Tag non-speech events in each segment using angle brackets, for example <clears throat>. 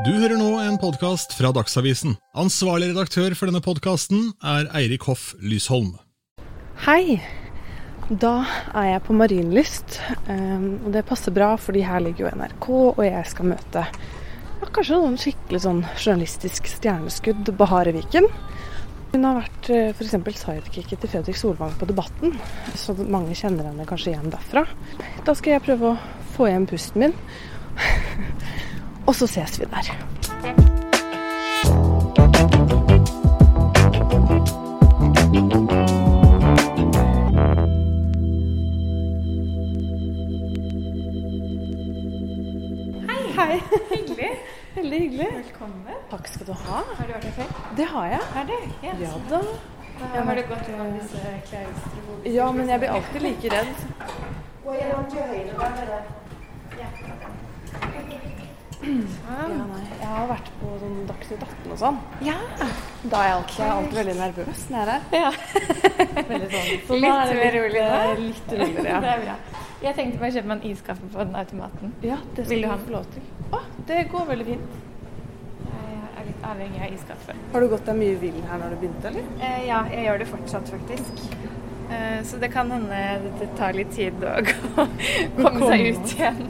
Du hører nå en podkast fra Dagsavisen. Ansvarlig redaktør for denne podkasten er Eirik Hoff Lysholm. Hei! Da er jeg på Marienlyst, um, og det passer bra, fordi her ligger jo NRK, og jeg skal møte ja, kanskje noen skikkelig sånn journalistisk stjerneskudd, Bahare Viken. Hun har vært f.eks. sidekicket til Fredrik Solvang på Debatten, så mange kjenner henne kanskje igjen derfra. Da skal jeg prøve å få igjen pusten min. <laughs> Og så ses vi der. Hei. Hei. Hyggelig. Veldig hyggelig. Velkommen. Takk skal du ha. Har du vært her før? Det har jeg. Har du? Ja. Ja da. Ja, har det gått gjennom disse klesstrobene? Ja, men jeg blir alltid like redd. Ja, nei. Jeg har vært på sånn Dagsnytt 18 og sånn. Ja. Da er jeg alltid, jeg er alltid veldig nervøs når jeg er der. ja. <laughs> Veldig sånn. Så Litt da er det rolig Litt roligere, ja. <laughs> Det er bra. Jeg tenkte bare å kjøpe meg en iskaffe på den automaten. Ja, det Vil du ha få lov til. Å, det går veldig fint. Jeg er litt avhengig av iskaffe. Har du gått deg mye vill her når du begynte, eller? Eh, ja, jeg gjør det fortsatt, faktisk. Eh, så det kan hende det tar litt tid å <laughs> komme seg ut igjen.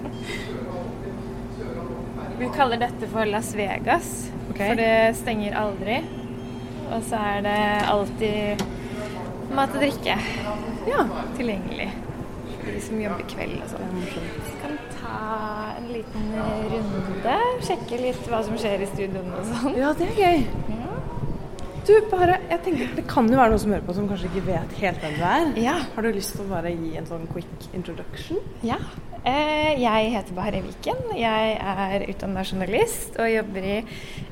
Vi kaller dette for Las Vegas, okay. for det stenger aldri. Og så er det alltid mat og drikke Ja. tilgjengelig for de som jobber kveld og sånn. Vi kan ta en liten runde, sjekke litt hva som skjer i studioene og sånn. Ja, det er gøy. Du, bare, jeg tenker, Det kan jo være noen som hører på som kanskje ikke vet helt hvem du er. Ja. Har du lyst til å bare gi en sånn quick introduction? Ja. Eh, jeg heter Bahareh Viken. Jeg er utdannet journalist og jobber i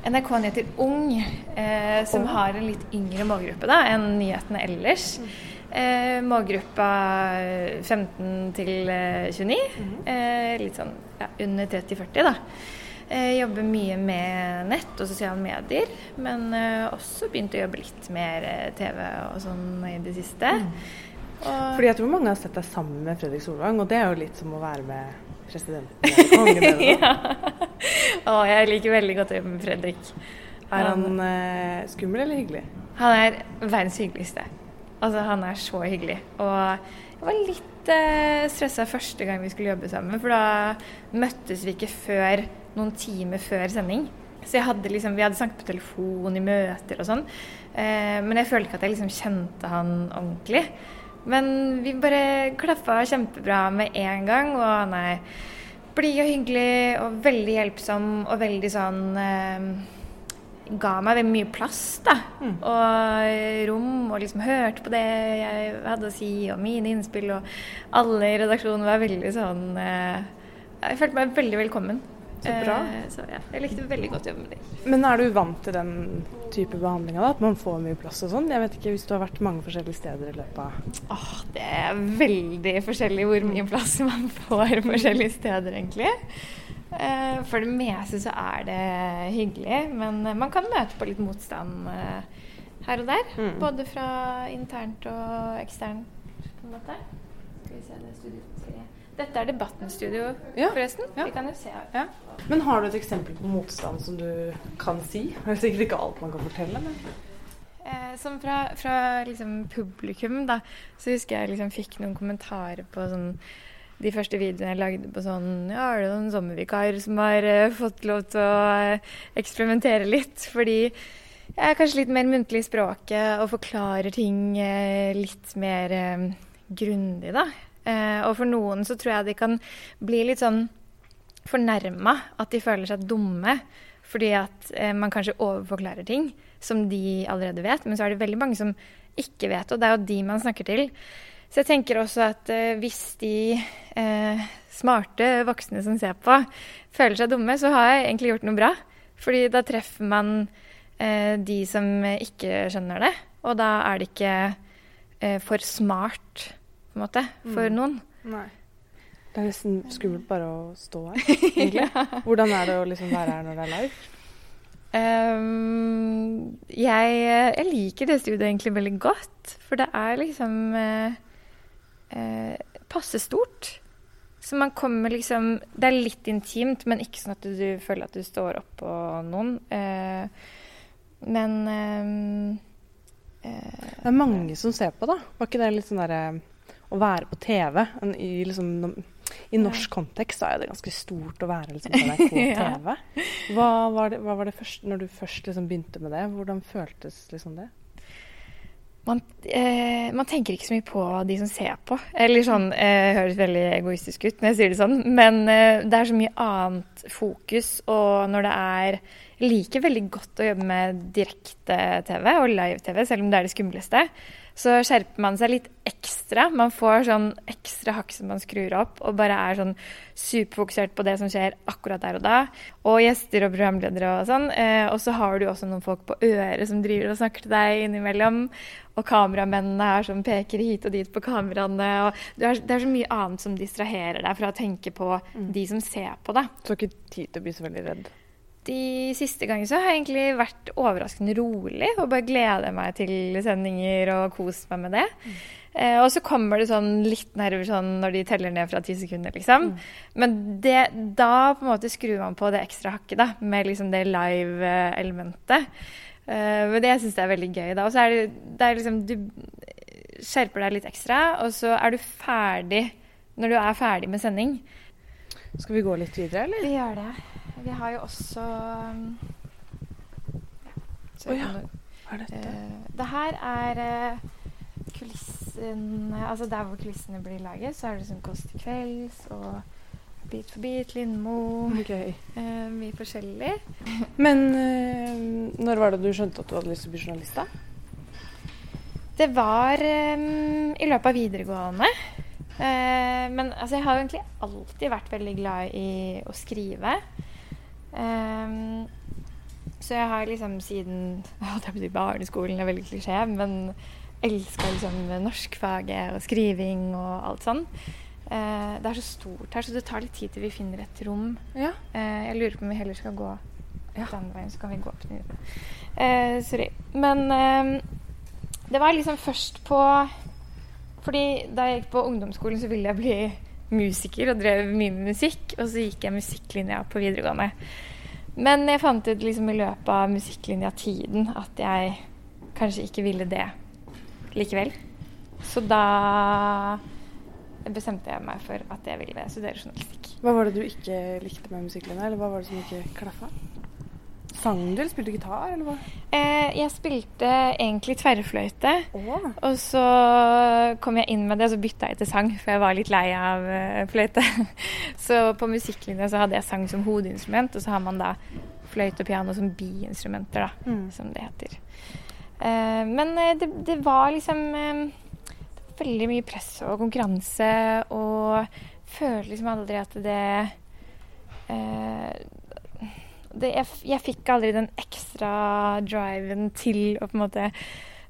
NRK Nyheter Ung, eh, som oh. har en litt yngre målgruppe da, enn nyhetene ellers. Eh, målgruppa 15 til eh, 29. eh, litt sånn ja, under 30-40, da. Eh, jobber mye med nett og sosiale medier, men eh, også begynt å jobbe litt mer eh, TV og sånn i det siste. Og- Fordi jeg tror mange har sett deg sammen med Fredrik Solvang, og det er jo litt som å være med presidenten <laughs> ja. Å, jeg liker veldig godt å jobbe med Fredrik. Er han eh, skummel eller hyggelig? Han er verdens hyggeligste. Altså, han er så hyggelig. Og jeg var litt eh, stressa første gang vi skulle jobbe sammen, for da møttes vi ikke før noen timer før sending. Så jeg hadde liksom, vi hadde snakket på telefon i møter og sånn, eh, men jeg følte ikke at jeg liksom kjente han ordentlig. Men vi bare klaffa kjempebra med en gang, og han er blid og hyggelig og veldig hjelpsom og veldig sånn eh, ga meg veldig mye plass, da. Og rom, og liksom hørte på det jeg hadde å si, og mine innspill, og alle i redaksjonen var veldig sånn eh, Jeg følte meg veldig velkommen. Så bra. Eh, så ja, jeg likte veldig godt å jobbe med deg. Men er du vant til den type behandlinga? At man får mye plass og sånn? Jeg vet ikke hvis du har vært mange forskjellige steder i løpet av Åh, det er veldig forskjellig hvor mye plass man får forskjellige steder, egentlig. Eh, For det meste så er det hyggelig, men man kan møte på litt motstand eh, her og der. Mm. Både fra internt og eksternt, på en måte. Dette er Debatten-studio, Ja, forresten. ja. Vi kan jo se her. Ja. Men har du et eksempel på motstand som du kan si? Det er sikkert ikke alt man kan fortelle, men Eh, som fra, fra liksom publikum, da, så husker jeg liksom fikk noen kommentarer på sånn de første videoene jeg lagde på sånn Ja, er det noen sommervikar som har uh, fått lov til å uh, eksperimentere litt? Fordi jeg er kanskje litt mer muntlig i språket og forklarer ting uh, litt mer grundig, da. Eh, og for noen så tror jeg de kan bli litt sånn fornærma, at de føler seg dumme. Fordi at eh, man kanskje overforklarer ting som de allerede vet. Men så er det veldig mange som ikke vet, og det er jo de man snakker til. Så jeg tenker også at eh, hvis de eh, smarte voksne som ser på, føler seg dumme, så har jeg egentlig gjort noe bra. Fordi da treffer man eh, de som ikke skjønner det. Og da er det ikke eh, for smart, på en måte, for Mm. noen. Nei. Det er nesten skummelt bare å stå her, <laughs> egentlig. Hvordan er det å liksom være her når det er live? Um, jeg, jeg liker det studiet egentlig veldig godt, for det er liksom uh, uh, passe stort. Så man kommer liksom Det er litt intimt, men ikke sånn at du føler at du står oppå noen. Uh, men eh, eh, Det er mange som ser på, da. Var ikke det litt sånn derre Å være på TV i, liksom, i norsk kontekst er det ganske stort å være liksom, på <laughs> NRK TV. Hva var det, hva var det først, når du først liksom, begynte med det? Hvordan føltes liksom det? man, eh, man, tenker ikke så mye på de som ser på. Eller sånn, eh, høres veldig egoistisk ut når jeg sier det sånn, men eh, det er så mye annet fokus. Og når det er liker veldig godt å jobbe med direkte-TV og live-TV, selv om det er det skumleste så skjerper man seg litt ekstra. Man får sånn ekstra hakk som man skrur opp, og bare er sånn superfokusert på det som skjer akkurat der og da. Og gjester og programledere og sånn. Eh, og så har du også noen folk på øret som driver og snakker til deg innimellom. Og kameramennene her som peker hit og dit på kameraene. Og det er, det er så mye annet som distraherer deg fra å tenke på mm. de som ser på deg. Du har ikke tid til å bli så veldig redd? De siste gangene så har jeg egentlig vært overraskende rolig og bare gleder meg til sendinger og kost meg med det. Mm. Eh, og så kommer det sånn litt nerver sånn når de teller ned fra ti sekunder, liksom. Mm. Men det, da på en måte skrur man på det ekstra hakket, da, med liksom det live-elementet. Eh, men det syns jeg er veldig gøy, da. Og så er det, det er liksom Du skjerper deg litt ekstra, og så er du ferdig når du er ferdig med sending. Skal vi gå litt videre, eller? Vi gjør det. Vi har jo også Å um, ja. Hva er dette? Uh, det her er uh, kulissen Altså der hvor kulissene blir laget, så er det sånn Kåss til kvelds og Bit for bit, Lindmo okay. uh, Mye forskjellig. Men når var det du skjønte at du hadde lyst til å bli journalist, da? Det var um, i løpet av videregående. Uh, men altså, jeg har jo egentlig alltid vært veldig glad i å skrive. Um, så jeg har liksom siden <laughs> jeg barneskolen er veldig klisjé, men elska liksom norskfaget og skriving og alt sånn. Uh, det er så stort her, så det tar litt tid til vi finner et rom. Ja. Uh, jeg lurer på om vi heller skal gå ja. den veien, så kan vi gå opp den uh, Sorry. Men ehm, det var liksom først på Fordi da jeg gikk på ungdomsskolen, så ville jeg bli musiker og drev mye med musikk. Og så gikk jeg musikklinja på videregående. Men jeg fant ut liksom i løpet av musikklinja-tiden at jeg kanskje ikke ville det likevel. Så da bestemte jeg meg for at jeg ville studere journalistikk. Hva var det du ikke likte med musikklinja, eller hva var det som ikke klaffa? Sang du, eller spilte du gitar, eller hva? Eh, jeg spilte egentlig tverrfløyte. Oh. Og så kom jeg inn med det, og så bytta jeg til sang, for jeg var litt lei av uh, fløyte. <laughs> så på musikklinja så hadde jeg sang som hovedinstrument, og så har man da fløyte og piano som biinstrumenter, da, mm. som det heter. Eh, men eh, det, det, var liksom eh, veldig mye press og konkurranse, og føler liksom aldri at det eh, det, jeg, jeg, fikk aldri den ekstra driven til å på en måte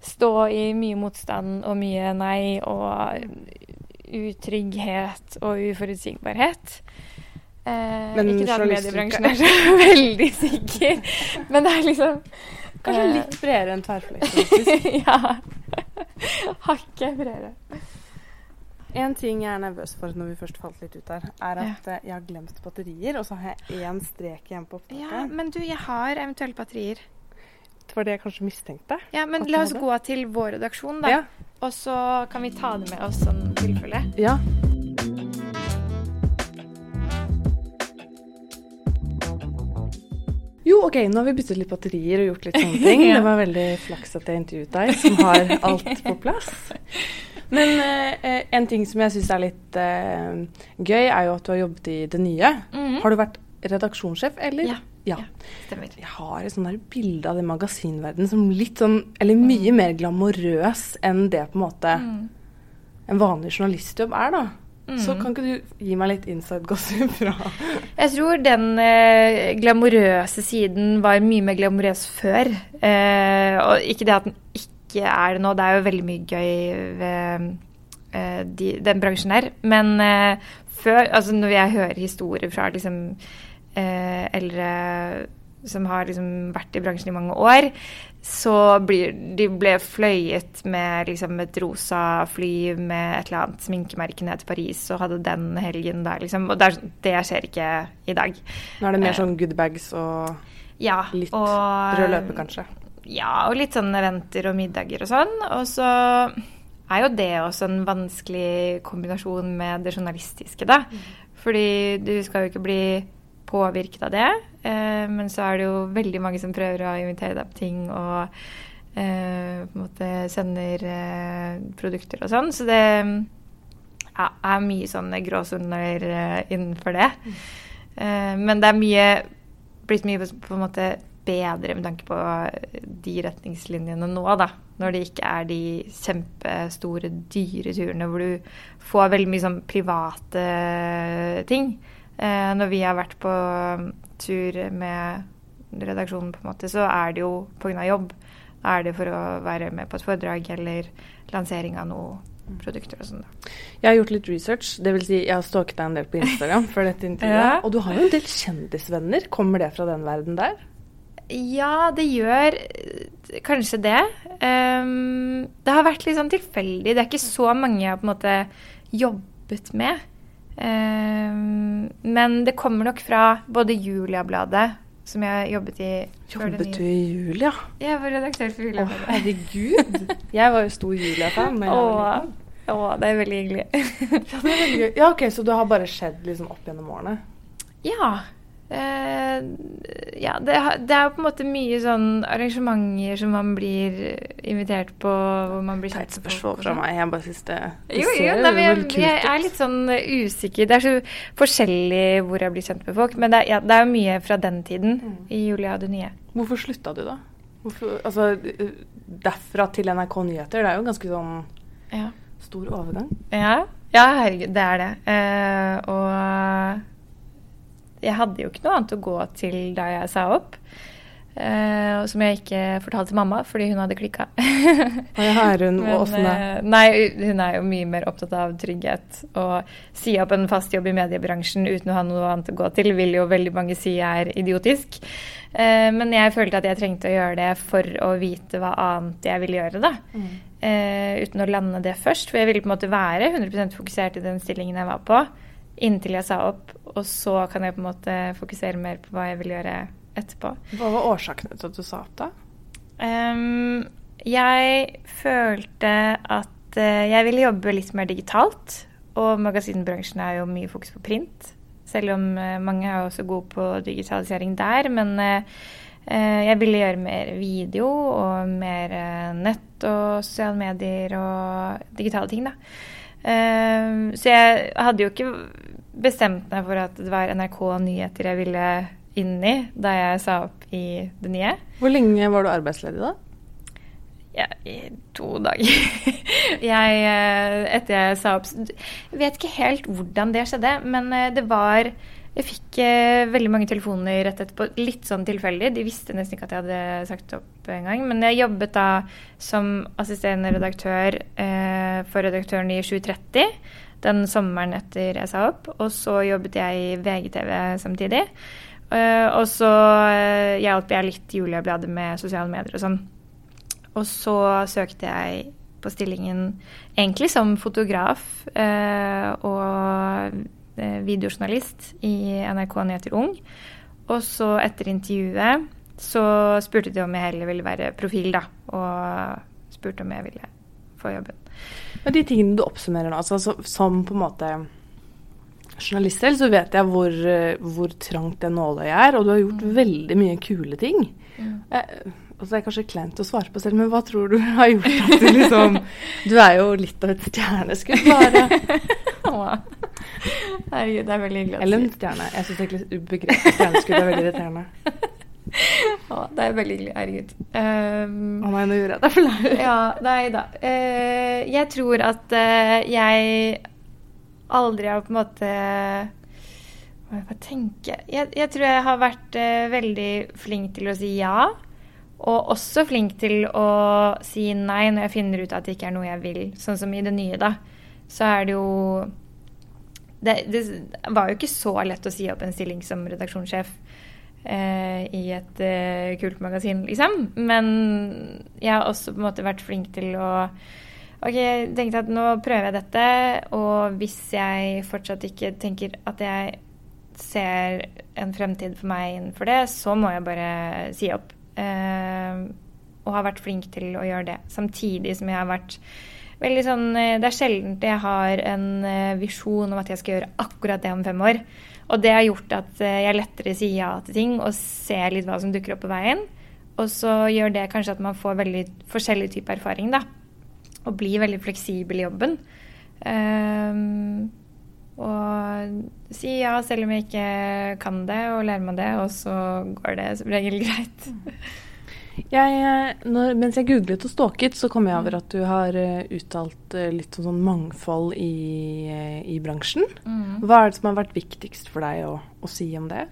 stå i mye motstand og mye nei og utrygghet og uforutsigbarhet. Eh, ikke at mediebransjen er så <laughs> veldig sikker, men det er liksom Kanskje eh, litt bredere enn tverrfløyte. <laughs> ja. Hakket bredere. En ting jeg er nervøs for når vi først falt litt ut der, er at ja. Eh, jeg har glemt batterier, og så har jeg én strek igjen på opptaket. Ja, men du, jeg har eventuelt batterier. Det var det jeg kanskje mistenkte. Ja, men la oss gå til vår redaksjon, da. Ja. Og så kan vi ta det med oss sånn tilfelle. Ja. Jo, OK, nå har vi byttet litt batterier og gjort litt sånne ting. ja. <laughs> Det var veldig flaks at jeg intervjuet deg, som har alt på plass. <laughs> Men eh, en ting som jeg syns er litt eh, gøy, er jo at du har jobbet i det nye. Mm -hmm. Har du vært redaksjonssjef, eller? Ja. ja. stemmer. Jeg har et sånt bilde av den magasinverdenen som litt sånn Eller mye mm. mer glamorøs enn det på en måte mm. en vanlig journalistjobb er, da. Så mm. kan ikke du gi meg litt inside gossip <laughs> fra Jeg tror den eh, glamorøse siden var mye mer glamorøs før. Eh, og ikke det at den ikke ikke er det nå. Det er jo veldig mye gøy ved uh, de, den bransjen her. Men uh, før, altså når jeg hører historier fra liksom uh, eldre som har liksom vært i bransjen i mange år, så blir de ble fløyet med liksom et rosa fly med et eller annet sminkemerke ned til Paris og hadde den helgen der, liksom. Og det, det skjer ikke i dag. Nå er det mer sånn goodbags og ja, litt og, rød løper, kanskje? Ja, og litt sånn eventer og middager og sånn. Og så er jo det også en vanskelig kombinasjon med det journalistiske, da. Mm. Fordi du skal jo ikke bli påvirket av det. Eh, men så er det jo veldig mange som prøver å invitere deg på ting og eh, på en måte sender eh, produkter og sånn. Så det ja, er mye sånne gråsoner eh, innenfor det. Mm. Eh, men det er mye blitt mye på en måte bedre med tanke på de retningslinjene nå, da. Når det ikke er de kjempestore, dyre turene hvor du får veldig mye sånn private ting. Eh, når vi har vært på tur med redaksjonen, på en måte, så er det jo pga. jobb. Da er det for å være med på et foredrag eller lansering av noe produkter og sånn. Jeg har gjort litt research, dvs. Si jeg har stalket deg en del på Instagram <laughs> før dette intervjuet. Ja. Og du har jo en del kjendisvenner. Kommer det fra den verden der? Ja, det gjør eh, kanskje det. Um, det har vært litt sånn tilfeldig. Det er ikke så mange jeg har på en måte jobbet med. Um, men det kommer nok fra både Julia-bladet, som jeg jobbet i Jobbet du i Julia? Jeg var redaktør for Julia. Å, herregud. Jeg var jo stor Julia-fan. Å, det er veldig hyggelig. ja, det er veldig gøy. Ja, ok, Så det har bare skjedd liksom opp gjennom årene? Ja. Uh, ja, det, det, er jo på en måte mye sånn arrangementer som man blir invitert på, hvor man blir kjent spørsmål fra meg, jeg bare syns det, det Jo, jo, nei, men jeg, jeg, er litt sånn usikker. Det er så forskjellig hvor jeg blir kjent med folk, men det, ja, det er jo mye fra den tiden mm. i Julia og det nye. Hvorfor slutta du, da? Hvorfor, altså, derfra til NRK Nyheter, det er jo ganske sånn ja. stor overgang. Ja, ja herregud, det er det. Uh, og jeg hadde jo ikke noe annet å gå til da jeg sa opp. Uh, som jeg ikke fortalte til mamma, fordi hun hadde klikka. <laughs> er hun åssen det? Uh, nei, hun er jo mye mer opptatt av trygghet. Å si opp en fast jobb i mediebransjen uten å ha noe annet å gå til, vil jo veldig mange si er idiotisk. Uh, men jeg følte at jeg trengte å gjøre det for å vite hva annet jeg ville gjøre, da. Mm. uten å lande det først. For jeg ville på en måte være 100% fokusert i den stillingen jeg var på inntil jeg sa opp. Og så kan jeg på en måte fokusere mer på hva jeg vil gjøre etterpå. Hva var årsakene til at du sa opp, da? Um, jeg følte at uh, jeg ville jobbe litt mer digitalt. Og magasinbransjen er jo mye fokus på print. Selv om uh, mange er også gode på digitalisering der. Men uh, jeg ville gjøre mer video og mer nett og sosiale medier og digitale ting, da. Så jeg hadde jo ikke bestemt meg for at det var NRK Nyheter jeg ville inn i da jeg sa opp i det nye. Hvor lenge var du arbeidsledig da? Ja, i to dager. <laughs> jeg, eh, etter jeg sa opp Jeg vet ikke helt hvordan det skjedde, men eh, det var Jeg fikk eh, veldig mange telefoner rett etterpå, litt sånn tilfeldig. De visste nesten ikke at jeg hadde sagt opp en gang. Men jeg jobbet da som assisterende redaktør eh, for redaktøren i 730 den sommeren etter jeg sa opp. Og så jobbet jeg i VGTV samtidig. Uh, og så uh, hjalp jeg litt Julia-bladet med sosiale medier og sånn. Og så søkte jeg på stillingen egentlig som fotograf uh, og videojournalist i NRK Nyheter Ung. Og så etter intervjuet så spurte de om jeg heller ville være profil, da. Og spurte om jeg ville få jobben. Men de tingene du oppsummerer nå, altså, som på en måte journalist selv, så vet jeg hvor, hvor trangt det nåløyet er, og du har gjort mm. veldig mye kule ting. Mm. Eh, altså det er kanskje kleint å svare på selv, men hva tror du har gjort at du liksom <laughs> Du er jo litt av et stjerneskudd, bare. <laughs> Herregud, det er veldig hyggelig å si. Eller en stjerne. Jeg syns egentlig begrepet stjerneskudd er veldig irriterende. <laughs> Å, det er veldig hyggelig. Herregud. Um, Å nei, nå gjorde jeg deg flau. ja, nei da. Uh, jeg tror at uh, jeg aldri har på en måte Hva jeg tenke jeg, jeg, tror jeg har vært uh, veldig flink til å si ja. Og også flink til å si nei når jeg finner ut at det ikke er noe jeg vil. Sånn som i det nye, da. Så er det jo det, det, var jo ikke så lett å si opp en stilling som redaksjonssjef. Eh, i et eh, kult magasin, liksom. Men jeg har også på en måte vært flink til å OK, jeg tenkte at nå prøver jeg dette, og hvis jeg fortsatt ikke tenker at jeg ser en fremtid for meg innenfor det, så må jeg bare si opp. Eh, og har vært flink til å gjøre det. Samtidig som jeg har vært veldig sånn eh, Det er sjelden jeg har en visjon om at jeg skal gjøre akkurat det om fem år. Og det har gjort at eh, jeg lettere sier ja til ting og ser litt hva som dukker opp på veien. Og så gjør det kanskje at man får veldig forskjellig type erfaring, da. Og blir veldig fleksibel i jobben. Um, og si ja selv om jeg ikke kan det, og lærer meg det, og så går det som regel greit. Jeg, eh, når, mens jeg googlet og stalket, så kom jeg over at du har uh, uttalt uh, litt sånn mangfold i, uh, i bransjen. Mm. Hva er det som har vært viktigst for deg å, å si om det?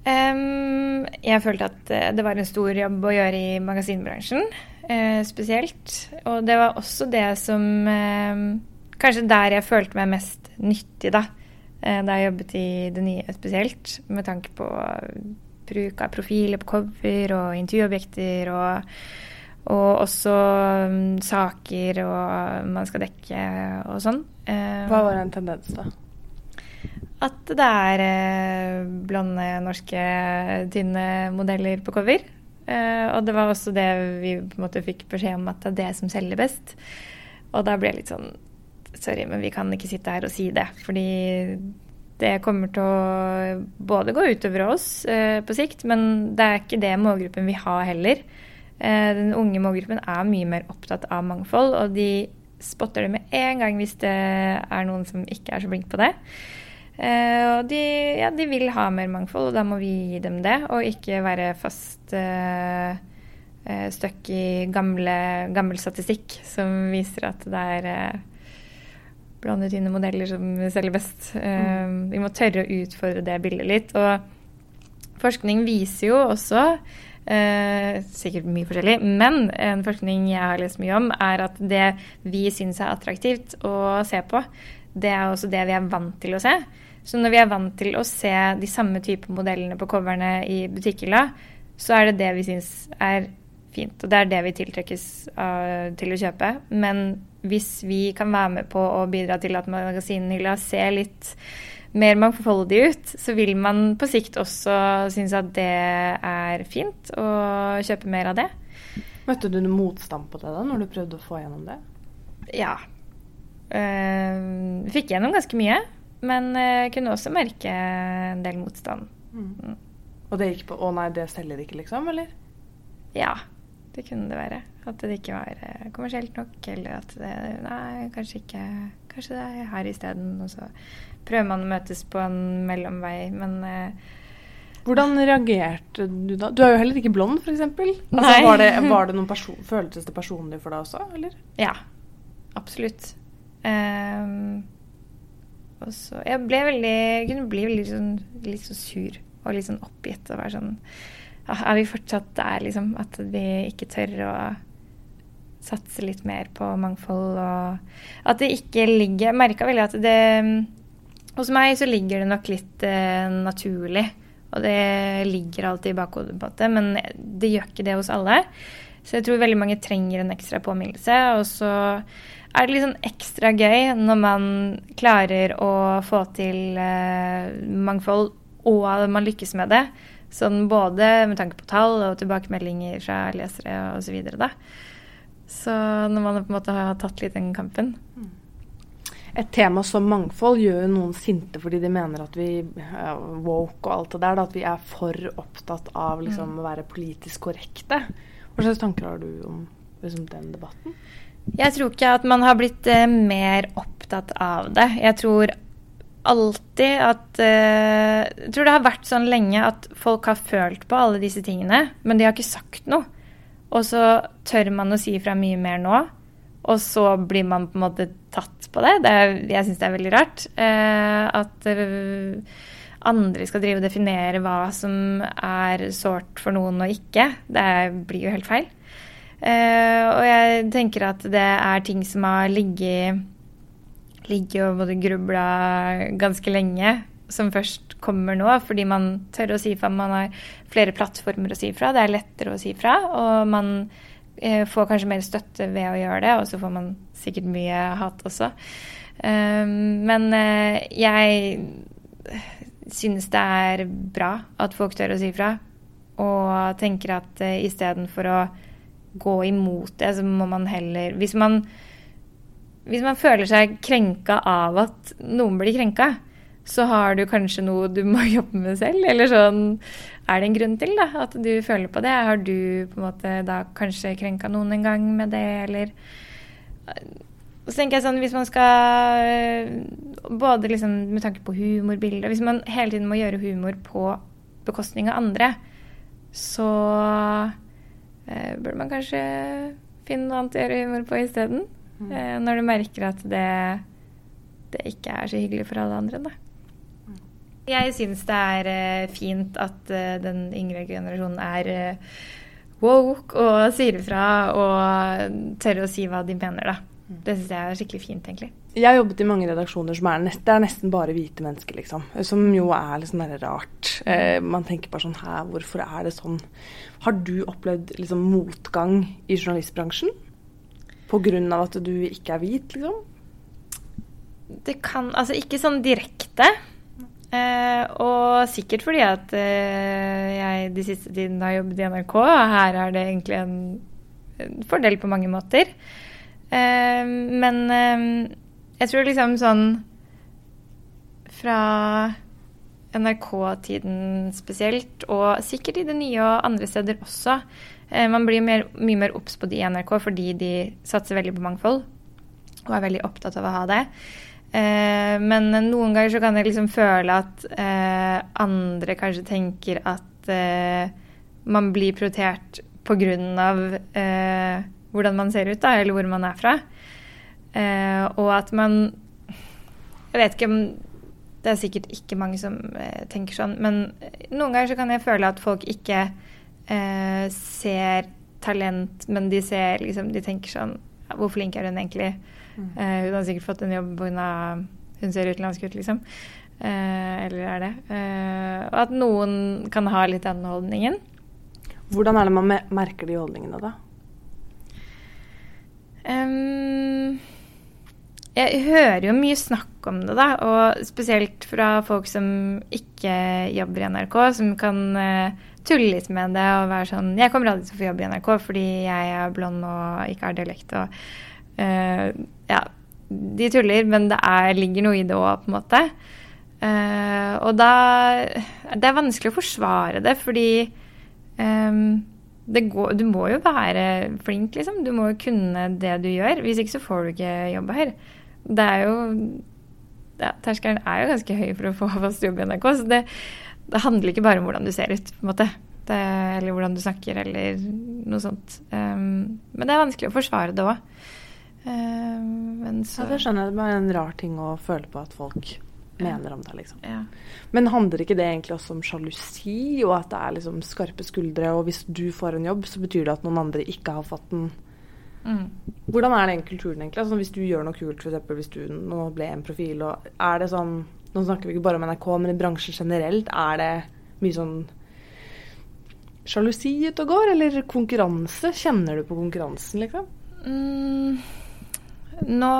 Um, jeg følte at det var en stor jobb å gjøre i magasinbransjen, spesielt. Og det var også det som Kanskje der jeg følte meg mest nyttig, da. da jeg jobbet i det nye spesielt, med tanke på bruk av profiler på cover og intervjuobjekter og, og også um, saker og man skal dekke og sånn. Uh, Hva var en tendens, da? At det er uh, blonde, norske, tynne modeller på cover. Uh, og det var også det vi på en måte fikk beskjed om at det er det som selger best. Og da ble jeg litt sånn Sorry, men vi kan ikke sitte her og si det. Fordi det kommer til å både gå utover oss eh, på sikt, men det er ikke det målgruppen vi har heller. Eh, den unge målgruppen er mye mer opptatt av mangfold, og de spotter det med en gang hvis det er noen som ikke er så flink på det. Eh, og de, ja, de, vil ha mer mangfold, og da må vi gi dem det, og ikke være fast støkk stuck i gamle, gammel statistikk som viser at det er uh, blandet inn modeller som selger best. Mm. vi må tørre å utfordre det bildet litt. Og forskning viser jo også Uh, sikkert mye forskjellig. Men en forskning jeg har lest mye om, er at det vi syns er attraktivt å se på, det er også det vi er vant til å se. Så når vi er vant til å se de samme type modellene på coverne i butikkhylla, så er det det vi syns er fint. Og det er det vi tiltrekkes av, til å kjøpe. Men hvis vi kan være med på å bidra til at magasinhylla ser litt mer mangfoldig ut, så vil man på sikt også synes at det er fint å kjøpe mer av det. Møtte du noe motstand på det da, når du prøvde å få gjennom det? Ja. Uh, fikk gjennom ganske mye, men uh, kunne også merke en del motstand. Mm. Mm. Og det gikk på 'å nei, det selger ikke', liksom? Eller? Ja. Det kunne det være. At det ikke var eh, kommersielt nok, eller at det Nei, kanskje ikke Kanskje det er her isteden. Og så prøver man å møtes på en mellomvei, men eh, hvordan reagerte du da? Du er jo heller ikke blond, f.eks. Altså, var, det, var det noen person, følelses det personlig for deg også, eller? Ja, absolutt. Um, og så Jeg ble veldig kunne bli veldig sånn, litt så sur og litt sånn oppgitt og være sånn er vi fortsatt der, liksom. At vi ikke tør å satse litt mer på mangfold og At det ikke ligger Jeg merka veldig at det Hos meg så ligger det nok litt eh, naturlig. Og det ligger alltid i bakhodet, på det, men det gjør ikke det hos alle. Så jeg tror veldig mange trenger en ekstra påminnelse. Og så er det sånn ekstra gøy når man klarer å få til eh, mangfold, og man lykkes med det. Sånn både med tanke på tall og tilbakemeldinger fra lesere osv. Så, videre, da. så når man på en måte har tatt litt den kampen. Et tema som mangfold gjør noen sinte fordi de mener at vi uh, woke og alt det der, da, at vi er for opptatt av liksom, mm. å være politisk korrekte. Hva slags tanker har du om liksom, den debatten? Jeg tror ikke at man har blitt eh, mer opptatt av det. Jeg tror alltid at uh, Jeg tror det har vært sånn lenge at folk har følt på alle disse tingene, men de har ikke sagt noe. Og så tør man å si fra mye mer nå, og så blir man på en måte tatt på det. det jeg syns det er veldig rart. Uh, at uh, andre skal drive og definere hva som er sårt for noen og ikke. Det blir jo helt feil. og jeg tenker at det er ting som har ligget ligget og grubla ganske lenge, som først kommer nå, fordi man tør å si fra. Man har flere plattformer å si fra. Det er lettere å si fra. Og man eh, får kanskje mer støtte ved å gjøre det, og så får man sikkert mye hat også. Um, men eh, jeg synes det er bra at folk tør å si fra, og tenker at eh, istedenfor å gå imot det, så må man heller Hvis man, hvis man føler seg krenka av at noen blir krenka, så har du kanskje noe du må <laughs> jobbe med selv. Eller sånn Er det en grunn til da, at du føler på det? Har du på en måte da kanskje krenka noen en gang med det, eller så tenker jeg sånn, Hvis man skal Både liksom med tanke på humorbildet Hvis man hele tiden må gjøre humor på bekostning av andre, så eh, burde man kanskje finne noe annet å gjøre humor på isteden. Mm. Eh, når du merker at det, det ikke er så hyggelig for alle andre. da. Jeg syns det er uh, fint at uh, den yngre generasjonen er woke og sier ifra og tør å si hva de mener, da. Mm. Det syns jeg er skikkelig fint, egentlig. Jeg har jobbet i mange redaksjoner som er, nest, det er nesten bare hvite mennesker, liksom. Som jo er litt sånn rart. man tenker bare sånn Hæ, hvorfor er det sånn? Har du opplevd liksom motgang i journalistbransjen? Av at du ikke er hvit, liksom? Det kan Altså ikke sånn direkte. Eh, og sikkert fordi at eh, jeg de siste tiden har jobbet i NRK, og her er det egentlig en, en fordel på mange måter. Eh, men eh, jeg tror liksom sånn Fra NRK-tiden spesielt, og sikkert i det nye og andre steder også. Eh, man blir mer, mye mer obs på de i NRK fordi de satser veldig på mangfold og er veldig opptatt av å ha det. Eh, men noen ganger så kan jeg liksom føle at eh, andre kanskje tenker at man blir prioritert pga. Eh, hvordan man ser ut, da, eller hvor man er fra. Eh, og at man Jeg vet ikke om Det er sikkert ikke mange som eh, tenker sånn, men noen ganger så kan jeg føle at folk ikke eh, ser talent, men de ser liksom De tenker sånn Hvor flink er hun egentlig? Mm. Eh, hun har sikkert fått en jobb pga. hun ser utenlandsk ut, liksom. Eh, eller er det. Uh, og at noen kan ha litt den holdningen. Hvordan er det man merker de holdningene, da? Um, jeg hører jo mye snakk om det, da. Og spesielt fra folk som ikke jobber i NRK, som kan tulle litt med det og være sånn Jeg kommer aldri til å få jobb i NRK fordi jeg er blond og ikke har dialekt. og Uh, ja, de tuller, men det er, ligger noe i det òg, på en måte. Uh, og da Det er vanskelig å forsvare det, fordi um, det går, du må jo være flink, liksom. Du må jo kunne det du gjør. Hvis ikke så får du ikke jobbe her. Det er jo ja, Terskelen er jo ganske høy for å få fast jobb i NRK. Så det, det handler ikke bare om hvordan du ser ut, på en måte. Det, eller hvordan du snakker, eller noe sånt. Um, men det er vanskelig å forsvare det òg. Um, Ja, det skjønner jeg. Det er en rar ting å føle på at folk mener om deg, liksom. Ja. Men handler ikke det egentlig også om sjalusi, og at det er liksom skarpe skuldre, og hvis du får en jobb, så betyr det at noen andre ikke har fått den? Mm. Hvordan er den kulturen, egentlig? Altså, hvis du gjør noe kult, f.eks. hvis du nå ble en profil, og er det sånn Nå snakker vi ikke bare om NRK, men i bransjen generelt, er det mye sånn sjalusi ute og går, eller konkurranse? Kjenner du på konkurransen, liksom? Mm. Nå,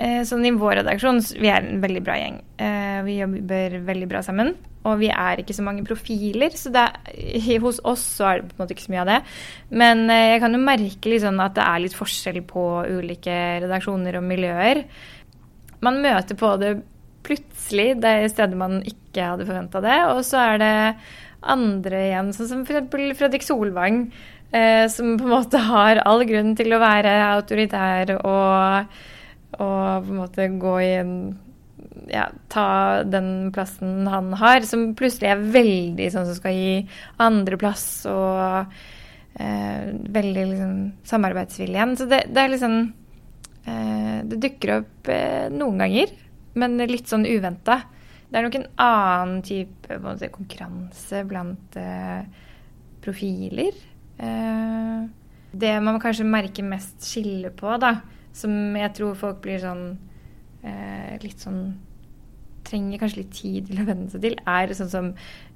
eh, sånn I vår redaksjon vi er en veldig bra gjeng. Eh, vi jobber veldig bra sammen. Og vi er ikke så mange profiler, så er, hos oss så er det på en måte ikke så mye av det. Men eh, jeg kan jo merke liksom at det er litt forskjell på ulike redaksjoner og miljøer. Man møter på det plutselig det stedet man ikke hadde forventa det. Og så er det andre igjen, sånn som f.eks. Fredrik Solvang eh, som på en måte har all grunn til å være autoritær og, og på en måte gå i en ja, ta den plassen han har, som plutselig er veldig sånn som skal gi andreplass og eh, veldig liksom samarbeidsviljen. Så det, det er liksom eh, Det dukker opp eh, noen ganger, men litt sånn uventa. Det er nok en annen type si, konkurranse blant eh, profiler. Eh, det man kanskje merker mest skille på, da, som jeg tror folk blir sånn eh, litt sånn trenger kanskje litt tid til å venne seg til, er sånn som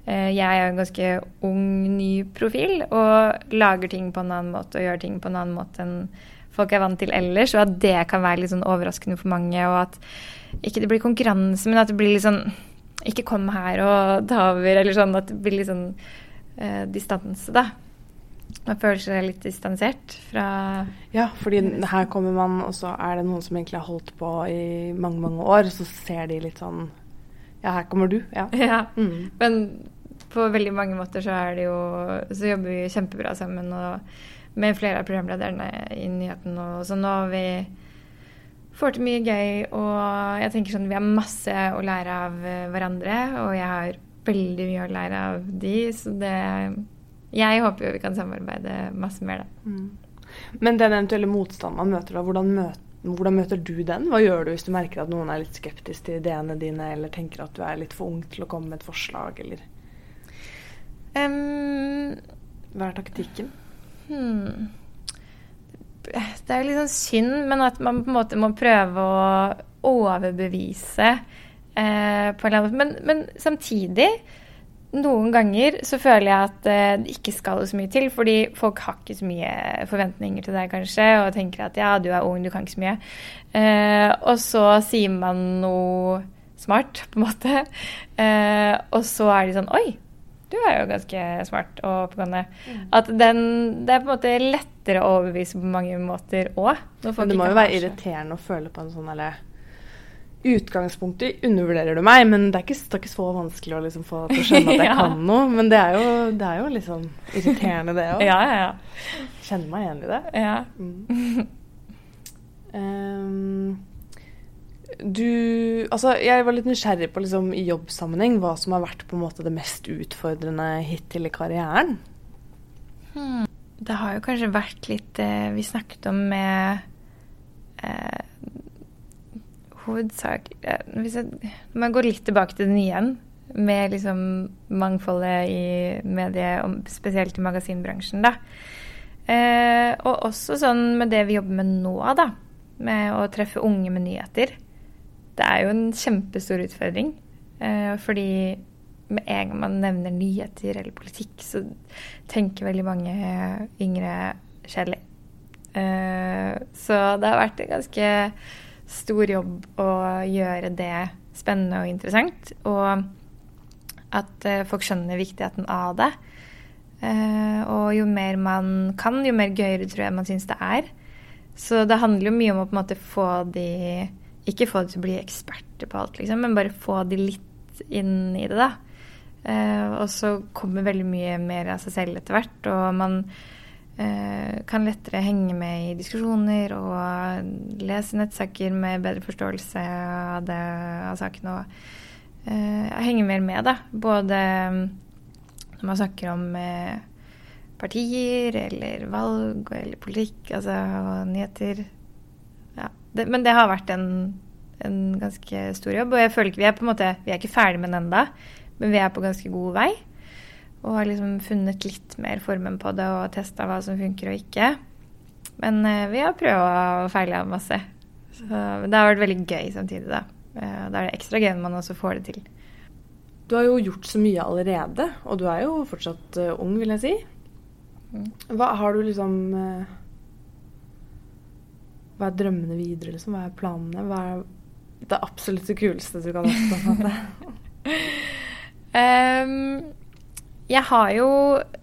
eh, Jeg er en ganske ung, ny profil og lager ting på en annen måte og gjør ting på en annen måte enn folk er vant til ellers, og at det kan være litt sånn overraskende for mange, og at ikke det blir konkurranse, men at det blir litt sånn Ikke kom her og ta over, eller sånn at det blir litt sånn eh, distanse, da. Man føler seg litt distansert fra Ja, fordi her kommer man, og så er det noen som egentlig har holdt på i mange, mange år. Så ser de litt sånn Ja, her kommer du. Ja. <laughs> Ja. Mm. Men på veldig mange måter så er det jo Så jobber vi kjempebra sammen og med flere av programlederne i nyheten og sånn. Og vi får til mye gøy, og jeg tenker sånn vi har masse å lære av eh, hverandre. Og jeg har veldig mye å lære av de, så det Jeg håper jo vi kan samarbeide masse mer, da. Mm. Men den eventuelle motstanden man møter, da, hvordan, møter, hvordan møter du den? Hva gjør du hvis du merker at noen er litt skeptisk til ideene dine, eller tenker at du er litt for ung til å komme med et forslag, eller Um, hva er taktikken? Hmm. Det er sånn synd, men at man på en måte må prøve å overbevise eh, på en eller annen måte. Men, men, samtidig, noen ganger så føler jeg at eh, det ikke skal så mye til. Fordi folk har ikke så mye forventninger til deg, kanskje, og tenker at ja, du er ung, du kan ikke så mye. Eh, og så sier man noe smart, på en måte. Eh, og så er de sånn Oi! Du er jo ganske smart og oppegående. Mm. At den, det er på en måte lettere å overbevise på mange måter òg. Men det må jo være irriterende å føle på en sånn eller utgangspunktet undervurderer du meg, men det er ikke, det er ikke så vanskelig å liksom få til å skjønne at <laughs> jeg ja. kan noe. Men det er jo, det er jo liksom irriterende, det òg. <laughs> ja, ja, ja. Kjenner meg igjen i det. Ja. Mm. um, <laughs> du Altså, jeg var litt nysgjerrig på liksom, i jobbsammenheng hva som har vært på en måte det mest utfordrende hittil i karrieren. Hmm. Det har jo kanskje vært litt eh, Vi snakket om med eh, Hovedsak eh, Hvis jeg man gå litt tilbake til den igjen, med liksom mangfoldet i medie, spesielt i magasinbransjen, da. Eh, og også sånn med det vi jobber med nå, da. Med å treffe unge med nyheter det er jo en kjempestor utfordring. Eh, fordi med en gang man nevner nyheter eller politikk, så tenker veldig mange yngre kjedelig. Eh, så det har vært en ganske stor jobb å gjøre det spennende og interessant. Og at eh, folk skjønner viktigheten av det. Og jo mer man kan, jo mer gøyere tror jeg man syns det er. Så det handler jo mye om å på en måte få de ikke få dem til å bli eksperter på alt, liksom, men bare få de litt inn i det, da. Uh, og så kommer veldig mye mer av seg selv etter hvert, og man uh, kan lettere henge med i diskusjoner og lese nettsaker med bedre forståelse av, det, av saken og uh, henge mer med, da. Både når man snakker om partier eller valg eller politikk, altså og nyheter det, men det har vært en, en, ganske stor jobb. Og jeg føler ikke vi er på en måte, vi er ikke ferdig med den ennå, men vi er på ganske god vei. Og har liksom funnet litt mer formen på det og testa hva som funker og ikke. Men eh, vi har prøva og feila masse. Så det har vært veldig gøy samtidig, da. Uh, da er det ekstra gøy når man også får det til. Du har jo gjort så mye allerede, og du er jo fortsatt uh, ung, vil jeg si. Mm. Hva har du liksom hva er drømmene videre, liksom? Hva er planene? Hva er det absolutt kuleste du kan oppnå? um, <laughs> jeg har jo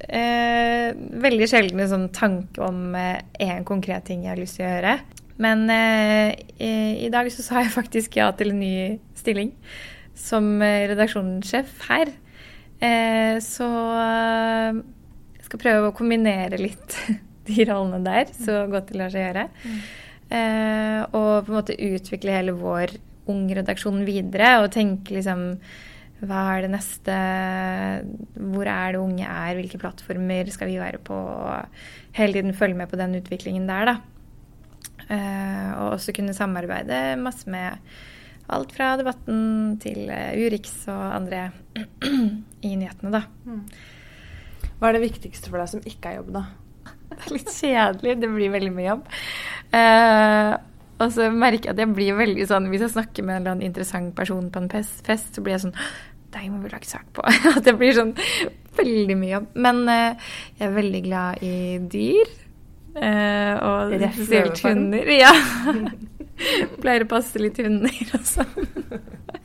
eh, veldig sjelden en sånn tanke om én eh, konkret ting jeg har lyst til å gjøre. Men eh, i, i, dag så sa jeg faktisk ja til en ny stilling som eh, redaksjonssjef her. Eh, så jeg skal prøve å kombinere litt <laughs> de rollene der så godt det lar seg gjøre. Mm. Eh, og på en måte utvikle hele vår ungredaksjon videre og tenke liksom hva er det neste Hvor er det unge er? Hvilke plattformer skal vi være på? Og hele tiden følge med på den utviklingen der, da. Eh, og også kunne samarbeide masse med alt fra Debatten til uh, Urix og andre <clears throat> i nyhetene, da. Mm. Hva er det viktigste for deg som ikke er jobb, da? Det er litt kjedelig. Det blir veldig mye jobb. Uh, Og så merker jeg at jeg blir veldig sånn Hvis jeg snakker med en eller annen interessant person på en fest, så blir jeg sånn Deg må vi lage sak på. <laughs> At det blir sånn veldig mye jobb. Men eh, jeg er veldig glad i dyr. eh, og spesielt hunder. Ja. <laughs> Pleier å passe litt hunder og sånn.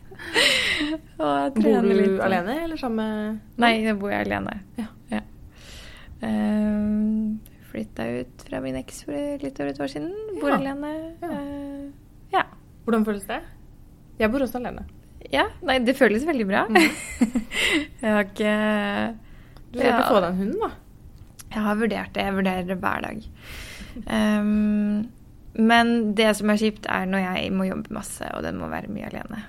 <laughs> og Bor du litt. alene, eller sammen med Nei, jeg bor jeg alene. Ja. Um, Flytta ut fra min eks for litt over et år siden. Bor Ja. alene. Ja. Eh, ja. Hvordan føles det? Jeg bor også alene. ja. Nei, det føles veldig bra. Mm. <laughs> jeg har ikke Du skal ikke få deg en hund, da? Jeg har vurdert det. Jeg vurderer det hver dag. Um, men det som er kjipt, er når jeg må jobbe masse, og den må være mye alene.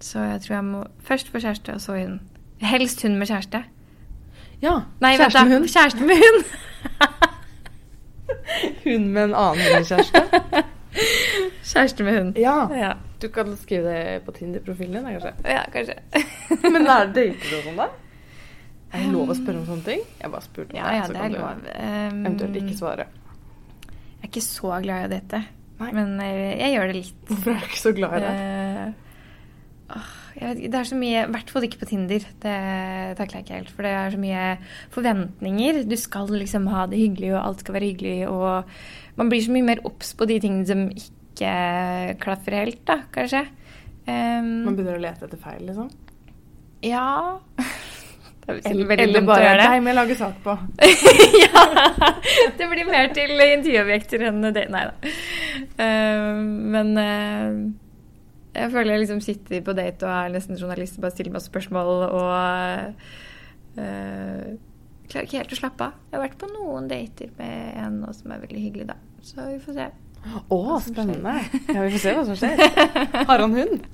Så jeg tror jeg må først få kjæreste, og så hund. Helst hund med kjæreste. Ja. Nei, Kjæreste med hund? Kjæreste med hund. <laughs> <laughs> Hund med en annen hundekjæreste? <laughs> Kjæreste med hund. ja. Ja, Du kan skrive det på Tinder-profilen din, kanskje. ja kanskje. <laughs> Men er det dater og sånn, da? Er det lov å spørre om sånne ting? Jeg bare spurte om Ja, ja, så det kan er du lov. Um, Eventuelt ikke svare. Jeg er ikke så glad i dette, date, men jeg, jeg gjør det litt. Hvorfor er du ikke så glad i det? Eh, åh, jeg vet ikke, det er så mye I hvert fall ikke på Tinder. Det takler jeg ikke helt. For det er så mye forventninger. Du skal liksom ha det hyggelig, og alt skal være hyggelig. Og man blir så mye mer obs på de tingene som ikke klaffer helt, da, kanskje. Um, Man begynner å lete etter feil, liksom? ja <laughs> er Eller, eller bare. Deg må jeg lage sak på. <laughs> ja. Det blir mer til intervjuobjekter enn det. Nei da. Uh, men eh, jeg føler jeg liksom sitter på date og er nesten journalist og bare stiller masse spørsmål og uh, Klarer ikke helt å slappe av. Jeg har vært på noen dater med en nå som er veldig hyggelig, da. Så vi får se. Å, spennende. Ja, vi får se hva som skjer. Har han hund?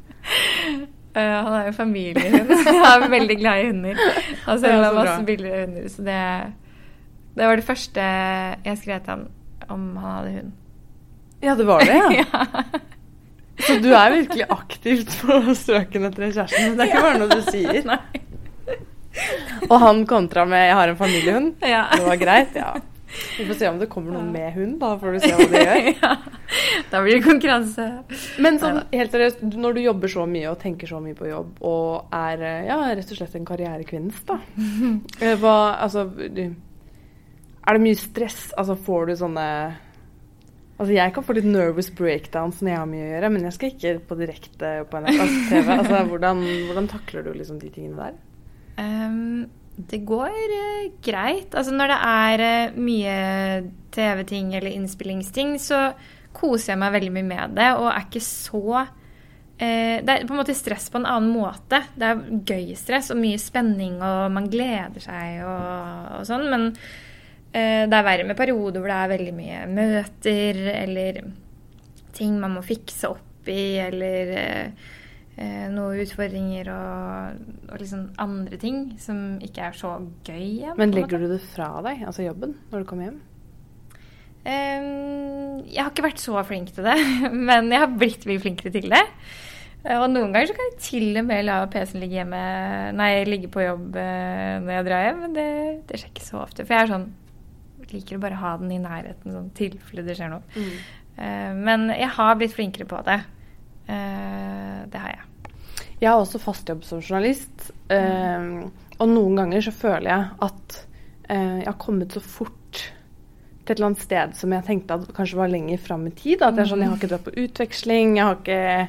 Uh, <laughs> han er jo familiehund. <laughs> Han er veldig glad i hunder. Han ser sender meg masse billigere bilder av hunder. Så det, det var det første jeg skrev til ham om han hadde hund. Ja, det var det, ja. <laughs> ja. Så du er virkelig aktivt på strøken etter en kjæreste. Det er ikke bare noe du sier. <laughs> Nei. Og han kontra med 'jeg har en familiehund'. Ja. Det var greit, ja. Vi får se om det kommer noen med hund, da får du se hva de gjør. <laughs> ja. Da blir det konkurranse. Men sånn, helt seriøst, når du jobber så mye og tenker så mye på jobb, og er eh, ja, rett og slett en karrierekvinnes, da <laughs> eh, Hva Altså Er det mye stress? Altså får du sånne Altså jeg kan få litt nervous breakdowns når jeg har mye å gjøre, men jeg skal ikke på direkte på NRK TV. Altså hvordan, hvordan takler du liksom de tingene der? Um, det går uh, greit. Altså når det er uh, mye TV-ting eller innspillingsting, så koser jeg meg veldig mye med det, og er ikke så eh, Det er på en måte stress på en annen måte. Det er gøy stress og mye spenning, og man gleder seg og, og sånn, men det er verre med perioder hvor det er veldig mye møter eller ting man må fikse opp i, eller eh, eh, noen utfordringer og, og liksom andre ting som ikke er så gøy igjen. Men legger du det fra deg, altså jobben, når du kommer hjem? Jeg har ikke vært så flink til det, <laughs> men jeg har blitt mye flinkere til det. Eh, Og noen ganger så kan jeg til og med la PC-en ligge hjemme Nei, ligge på jobb eh, når jeg drar hjem, men det, det skjer ikke så ofte. For jeg er sånn liker å bare ha den i nærheten, sånn tilfelle det skjer noe. Eh, Men jeg har blitt flinkere på det. Uh, Det har jeg. Jeg har også fast jobb som journalist, eh, og noen ganger så føler jeg at eh, jeg har kommet så fort til et eller annet sted som jeg tenkte at kanskje var lenger fram i tid. At jeg, sånn, jeg har ikke dratt på utveksling, jeg har ikke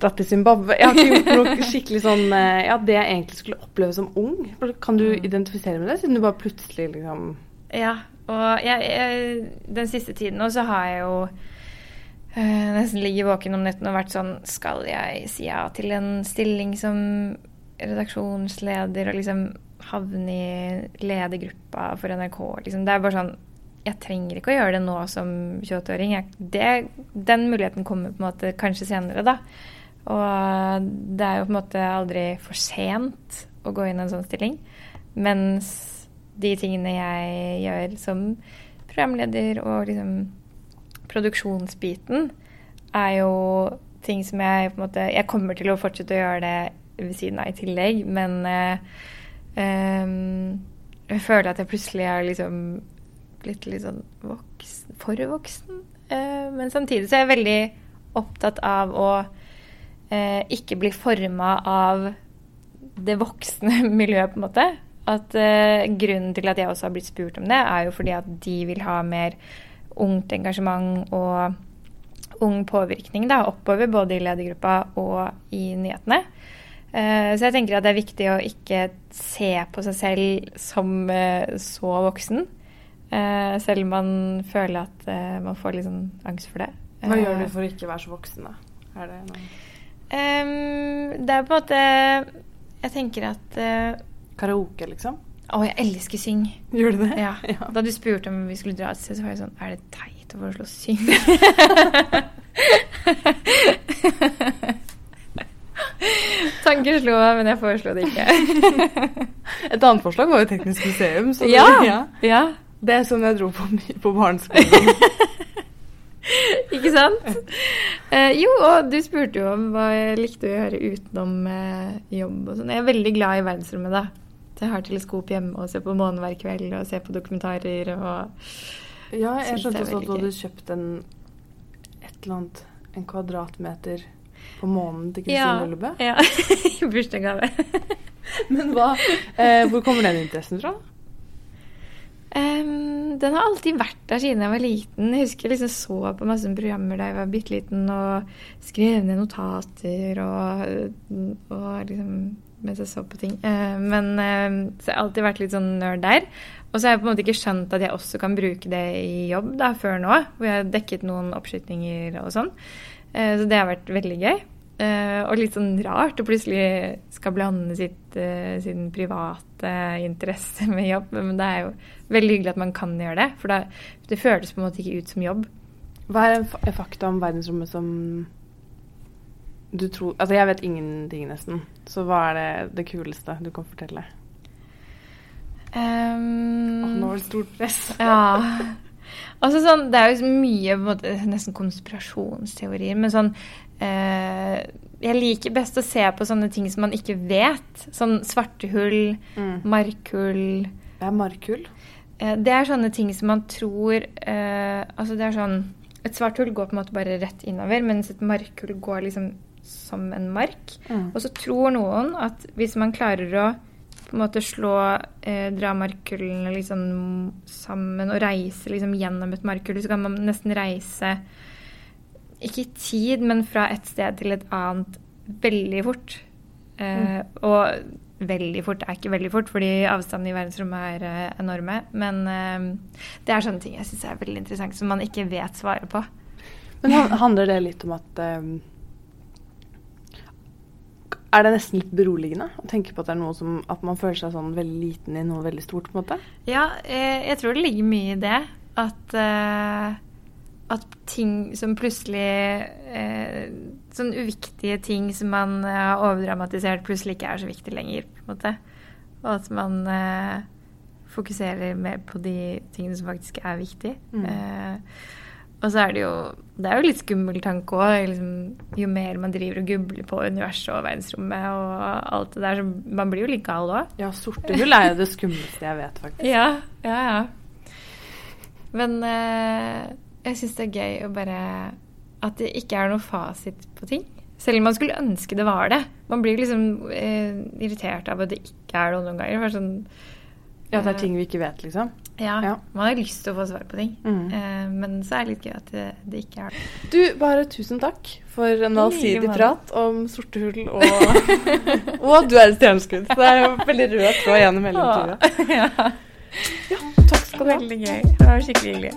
dratt til Zimbabwe. Jeg har ikke gjort noe <laughs> skikkelig sånn Ja, det jeg egentlig skulle oppleve som ung. Kan du identifisere med det, siden du bare plutselig liksom Ja, og jeg, jeg, den siste tiden nå så har jeg jo øh, nesten ligget våken om netten og vært sånn Skal jeg si ja til en stilling som redaksjonsleder og liksom havne i ledergruppa for NRK? Liksom, det er bare sånn Jeg trenger ikke å gjøre det nå som 28-åring. Den muligheten kommer på en måte kanskje senere, da. Og det er jo på en måte aldri for sent å gå inn i en sånn stilling. Mens de tingene jeg gjør som programleder og liksom produksjonsbiten, er jo ting som jeg på en måte Jeg kommer til å fortsette å gjøre det ved siden av i tillegg, men eh, ehm, jeg føler at jeg plutselig er liksom blitt litt sånn voksen, for voksen. Eh, men samtidig så er jeg veldig opptatt av å eh, ikke bli forma av det voksne <laughs> miljøet, på en måte. At uh, Grunnen til at jeg også har blitt spurt om det, er jo fordi at de vil ha mer ungt engasjement og ung påvirkning da, oppover, både i ledergruppa og i nyhetene. Eh, så jeg tenker at det er viktig å ikke se på seg selv som eh, så voksen. Selv om man føler at man får litt sånn angst for det. Hva gjør du for å ikke være så voksen, da? Er det noe det er på en måte Jeg tenker at Karaoke, liksom? Å, jeg elsker syng. Gjør du det? Ja. Ja. Da du spurte om vi skulle dra et sted, så var jeg sånn Er det teit å foreslå syng? <laughs> Tanker slo meg, men jeg foreslo det ikke. <laughs> Et annet forslag var jo Teknisk museum. Så det, Ja. ja. Det er sånn jeg dro på, på barneskolen. <laughs> Ikke sant? Eh, jo, og du spurte jo om hva jeg likte å gjøre utenom eh, jobb og sånn. Jeg er veldig glad i verdensrommet, da. Jeg har teleskop hjemme og ser på månen hver kveld og ser på dokumentarer og ja, jeg skjønte også at du hadde kjøpt en et eller annet En kvadratmeter på månen til Kristine Ullebø. Ja. <laughs> I bursdagsgave. <laughs> Men hva eh, Hvor kommer den interessen fra? Um, den har alltid vært der siden jeg var liten. Jeg husker jeg liksom så på masse programmer da jeg var bitte liten og skrev ned notater og, og liksom mens jeg så på ting. Eh, men em, så jeg har alltid vært litt sånn nerd der. Og så har jeg på en måte ikke skjønt at jeg også kan bruke det i jobb da, før nå, hvor jeg har dekket noen oppskytninger og sånn. Eh, så det har vært veldig gøy. Eh, og litt sånn rart å plutselig skal blande sitt, eh, sin private interesse med jobb. Men det er jo veldig hyggelig at man kan gjøre det, for det, det føles på en måte ikke ut som jobb. Hva er fakta om verdensrommet som du tror Altså, jeg vet ingenting, nesten. Så hva er det, det kuleste du kan fortelle? Um, Åh, nå var det stort press. <laughs> Ja. Altså sånn, det er jo mye måte, nesten konspirasjonsteorier, men sånn eh, Jeg liker best å se på sånne ting som man ikke vet. Sånn svarte hull, Mm. markhull Hva er markhull. eh, Det er sånne ting som man tror eh, Altså det er sånn Et svart hull går på en måte bare rett innover, mens et markhull går liksom som en mark. Mm. Og så tror noen at hvis man klarer å på en måte slå eh, Dra markhullene liksom sammen og reise liksom gjennom et markhull, så kan man nesten reise ikke i tid, men fra et sted til et annet veldig fort. Eh, Og veldig fort er ikke veldig fort, fordi avstanden i verdensrommet er eh, enorme. Men eh, det er sånne ting jeg syns er veldig interessant, som man ikke vet svaret på. Men handler det litt om at eh, Er det nesten litt beroligende å tenke på at det er noe som At man føler seg sånn veldig liten i noe veldig stort, på en måte? Ja, eh, jeg tror det ligger mye i det. At, eh, at ting som plutselig eh, Sånn uviktige ting som man eh, har overdramatisert, plutselig ikke er så viktig lenger. på en måte. Og at man eh, fokuserer mer på de tingene som faktisk er viktige. Mm. Og så er det jo Det er jo litt skummel tanke òg. Liksom, jo mer man driver og gubler på universet og verdensrommet og alt det der, så man blir jo litt gal òg. Ja, sorte hull er jo det skumleste jeg vet, faktisk. Ja, ja, ja. Men eh, jeg syns det er gøy å bare At det ikke er noe fasit på ting. Selv om man skulle ønske det var det. Man blir liksom eh, irritert av at det ikke er det noen ganger. For sånn, ja, det er ting vi ikke vet, liksom? Ja. ja. Man har lyst til å få svar på ting. Mm. Eh, men så er det litt gøy at det, det ikke er det. Du, bare tusen takk for en allsidig prat om sorte hull og <laughs> Og du er et stjerneskudd. Det er jo veldig rød tråd gjennom hele intervjuet. <laughs> Ja. ja. Takk skal du ha. Veldig gøy. Det var skikkelig hyggelig.